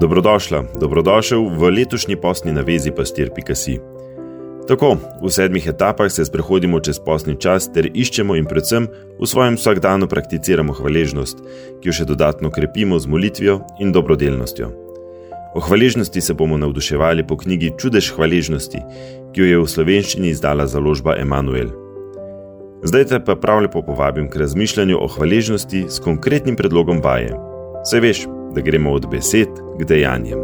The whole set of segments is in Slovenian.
Dobrodošla, dobrodošel v letošnji posni navezi pastir.si. Tako, v sedmih etapah se sprehodimo čez posni čas ter iščemo in predvsem v svojem vsakdanu prakticiramo hvaležnost, ki jo še dodatno krepimo z molitvijo in dobrodelnostjo. O hvaležnosti se bomo navduševali po knjigi Čudež hvaležnosti, ki jo je v slovenščini izdala založba Emanuel. Zdaj te pa prav lepo povabim k razmišljanju o hvaležnosti s konkretnim predlogom vaje. Se veš, da gremo od besed k dejanjem.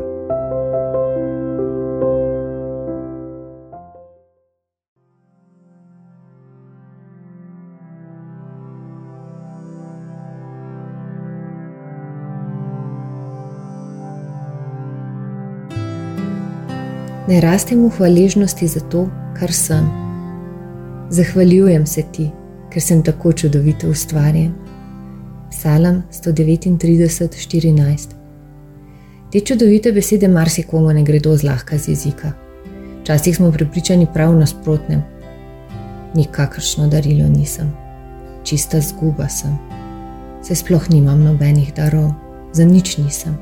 Ne rastem v hvaležnosti za to, kar sem. Zahvaljujem se ti, ker sem tako čudovito ustvarjen. Psalm 139:14. Te čudovite besede marsikomu ne gredo zlahka z jezika. Včasih smo pripričani prav nasprotnem. Nikakršno darilo nisem, čista zguba sem, se sploh nimam nobenih darov, za nič nisem.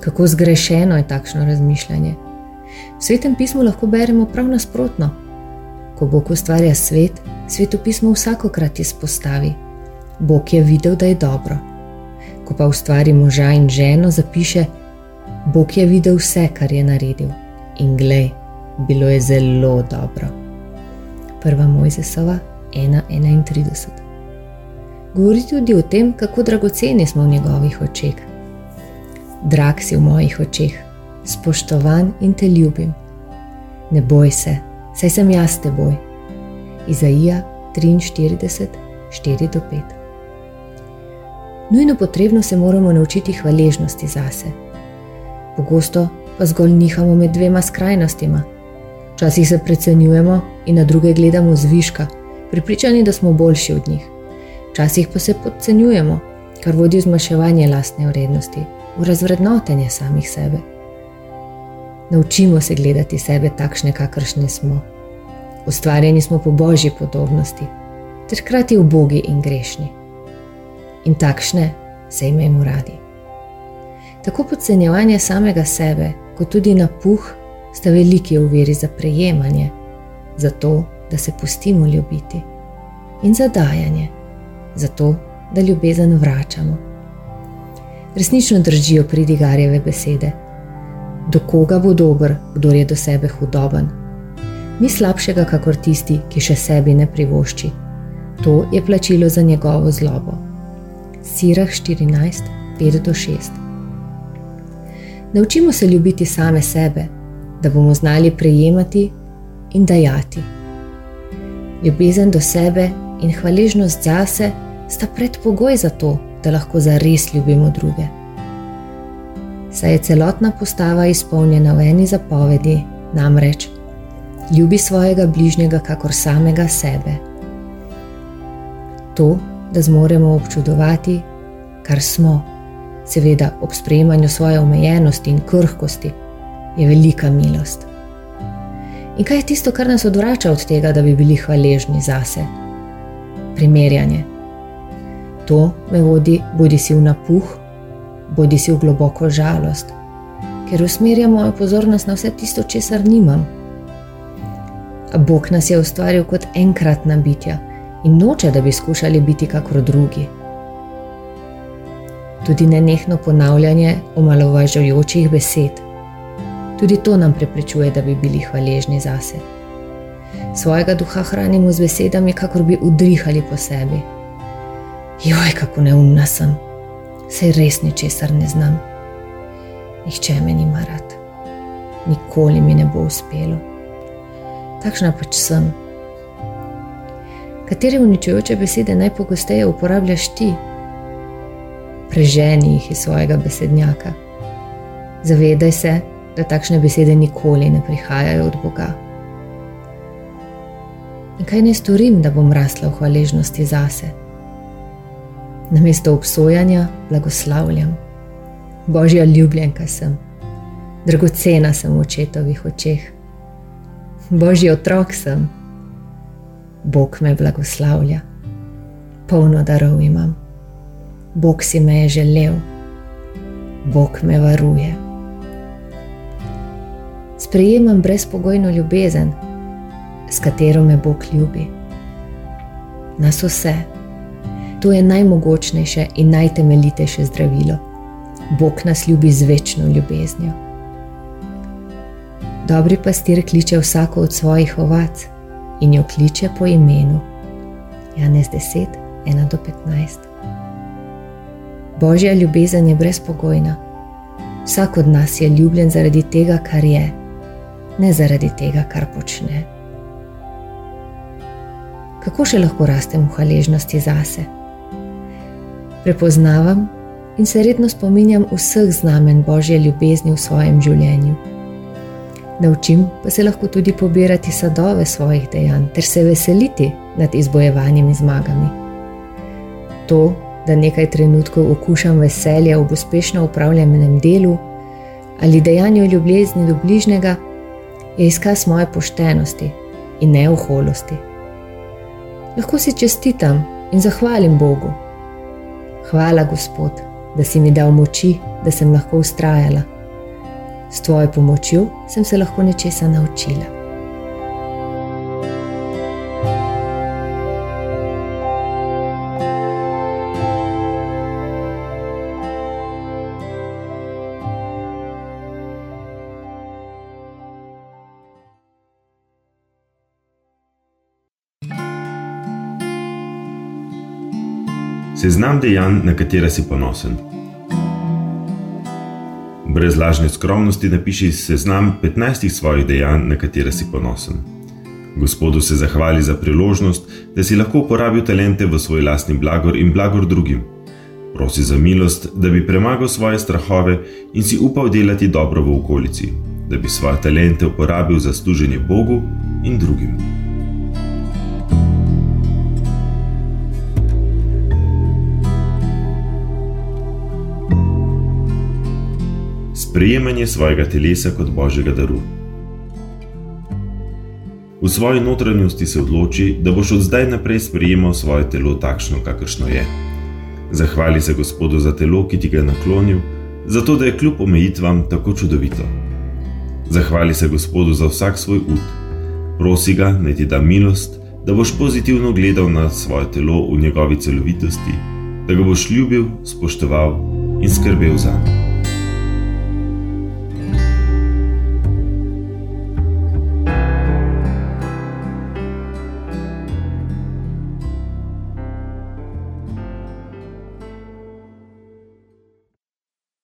Kako zgrešeno je takšno razmišljanje. V svetem pismu lahko beremo prav nasprotno. Ko Bog ustvarja svet, svetopismo vsakokrat izpostavi. Bog je videl, da je dobro. Ko pa ustvari moža in ženo, zapiše: Bog je videl vse, kar je naredil. In glej, bilo je zelo dobro. Prva Mojzesova 1:31. Govori tudi o tem, kako dragoceni smo v njegovih očeh. Drag si v mojih očeh, spoštovan in te ljubim. Ne boj se, saj sem jaz teboj. Izaija 43, 4-5. Nujno potrebno se moramo naučiti hvaležnosti zase. Pogosto pa zgolj nihamo med dvema skrajnostima. Včasih se precenjujemo in na druge gledamo zviška, pripričani, da smo boljši od njih. Včasih pa se podcenjujemo, kar vodi v zmaševanje lastne vrednosti, v razvrednotenje samih sebe. Naučimo se gledati sebe takšne, kakršne smo. Ustvarjeni smo po božji podobnosti, ter hkrati ubogi in grešni in takšne se imejmo radi. Tako podcenjevanje samega sebe, kot tudi napuh, sta veliki uveri za prejemanje, za to, da se pustimo ljubiti, in za dajanje, za to, da ljubezen vračamo. Resnično držijo pridigarjeve besede: Do koga bo dober, kdo je do sebe hudoben? Ni slabšega, kakor tisti, ki še sebi ne privošči. To je plačilo za njegovo zlobo. Sirah 14, 5-6. Naučimo se ljubiti same sebe, da bomo znali prejemati in dajati. Ljubezen do sebe in hvaležnost zase sta predpogoj za to, da lahko zares ljubimo druge. Saj je celotna postava izpolnjena v eni zapovedi, namreč: Ljubi svojega bližnjega, kakor samega sebe. To da zmoremo občudovati, kar smo, seveda ob sprejemanju svoje omejenosti in krhkosti, je velika milost. In kaj je tisto, kar nas odvrača od tega, da bi bili hvaležni zase? Primerjanje. To me vodi bodi si v napuh, bodi si v globoko žalost, ker usmerja mojo pozornost na vse tisto, česar nimam. A Bog nas je ustvaril kot enkratna bitja in noče, da bi skušali biti kakor drugi. Tudi nenehno ponavljanje omalovažujočih besed. Tudi to nam preprečuje, da bi bili hvaležni zase. Svojega duha hranimo z besedami, kakor bi udrihali po sebi. Joj, kako neumna sem, sej res ničesar ne znam. Nihče me nima rad, nikoli mi ne bo uspelo. Takšna pač sem. Katere uničujoče besede najpogosteje uporabljaš ti? Preženi jih iz svojega besednjaka. Zavedaj se, da takšne besede nikoli ne prihajajo od Boga. In kaj naj storim, da bom rasla v hvaležnosti zase? Na mesto obsojanja blagoslavljam. Božja ljubljenka sem, dragocena sem v očetovih očeh. Božji otrok sem. Bog me blagoslavlja, polno darov imam. Bog si me je želel, Bog me varuje. sprejemam brezpogojno ljubezen, s katero me Bog ljubi. Nas vse. To je najmogočnejše in najtemeljitejše zdravilo. Bog nas ljubi z večno ljubeznjo. Dobri pastir kliče vsako od svojih ovac in jo kliče po imenu. Janez 10, 1 do 15. Božja ljubezen je brezpogojna. Vsak od nas je ljubljen zaradi tega, kar je, ne zaradi tega, kar počne. Kako še lahko rastem v hvaležnosti zase? Prepoznavam in se redno spominjam vseh znamen Božje ljubezni v svojem življenju. Naučim pa se lahko tudi pobirati sadove svojih dejanj ter se veseliti nad izbojevanimi zmagami. To, da nekaj trenutkov okušam veselje v uspešno upravljenem delu ali dejanju ljubezni do bližnjega, je izkaz moje poštenosti in ne oholosti. Lahko si čestitam in zahvalim Bogu. Hvala, Gospod, da si mi dal moči, da sem lahko ustrajala. S tvojo pomočjo sem se lahko nečesa naučila. Seznam dejanj, na katera si ponosen. Brez lažne skromnosti napiši seznam 15 svojih dejanj, na katera si ponosen. Gospodu se zahvali za priložnost, da si lahko uporabil talente v svoj lastni blagor in blagor drugim. Prosi za milost, da bi premagal svoje strahove in si upal delati dobro v okolici, da bi svoje talente uporabil za služenje Bogu in drugim. Sprejemanje svojega telesa kot božjega daru. V svoji notranjosti se odloči, da boš od zdaj naprej sprejemal svoje telo takšno, kakršno je. Zahvali se Gospodu za telo, ki ti ga je naklonil, zato da je kljub omejitvam tako čudovito. Zahvali se Gospodu za vsak svoj ud, prosi ga, naj ti da milost, da boš pozitivno gledal na svoje telo v njegovi celovitosti, da ga boš ljubil, spoštoval in skrbel za njega.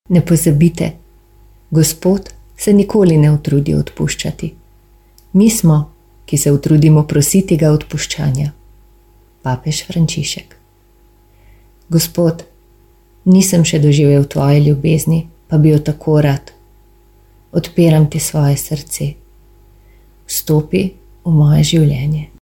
Ne pozabite, Gospod se nikoli ne utrudi odpuščati. Mi smo, ki se utrudimo prositi ga odpuščanja. Papež Frančišek. Gospod, nisem še doživel tvoje ljubezni, pa bi jo tako rad. Odpiram ti svoje srce. Vstopi v moje življenje.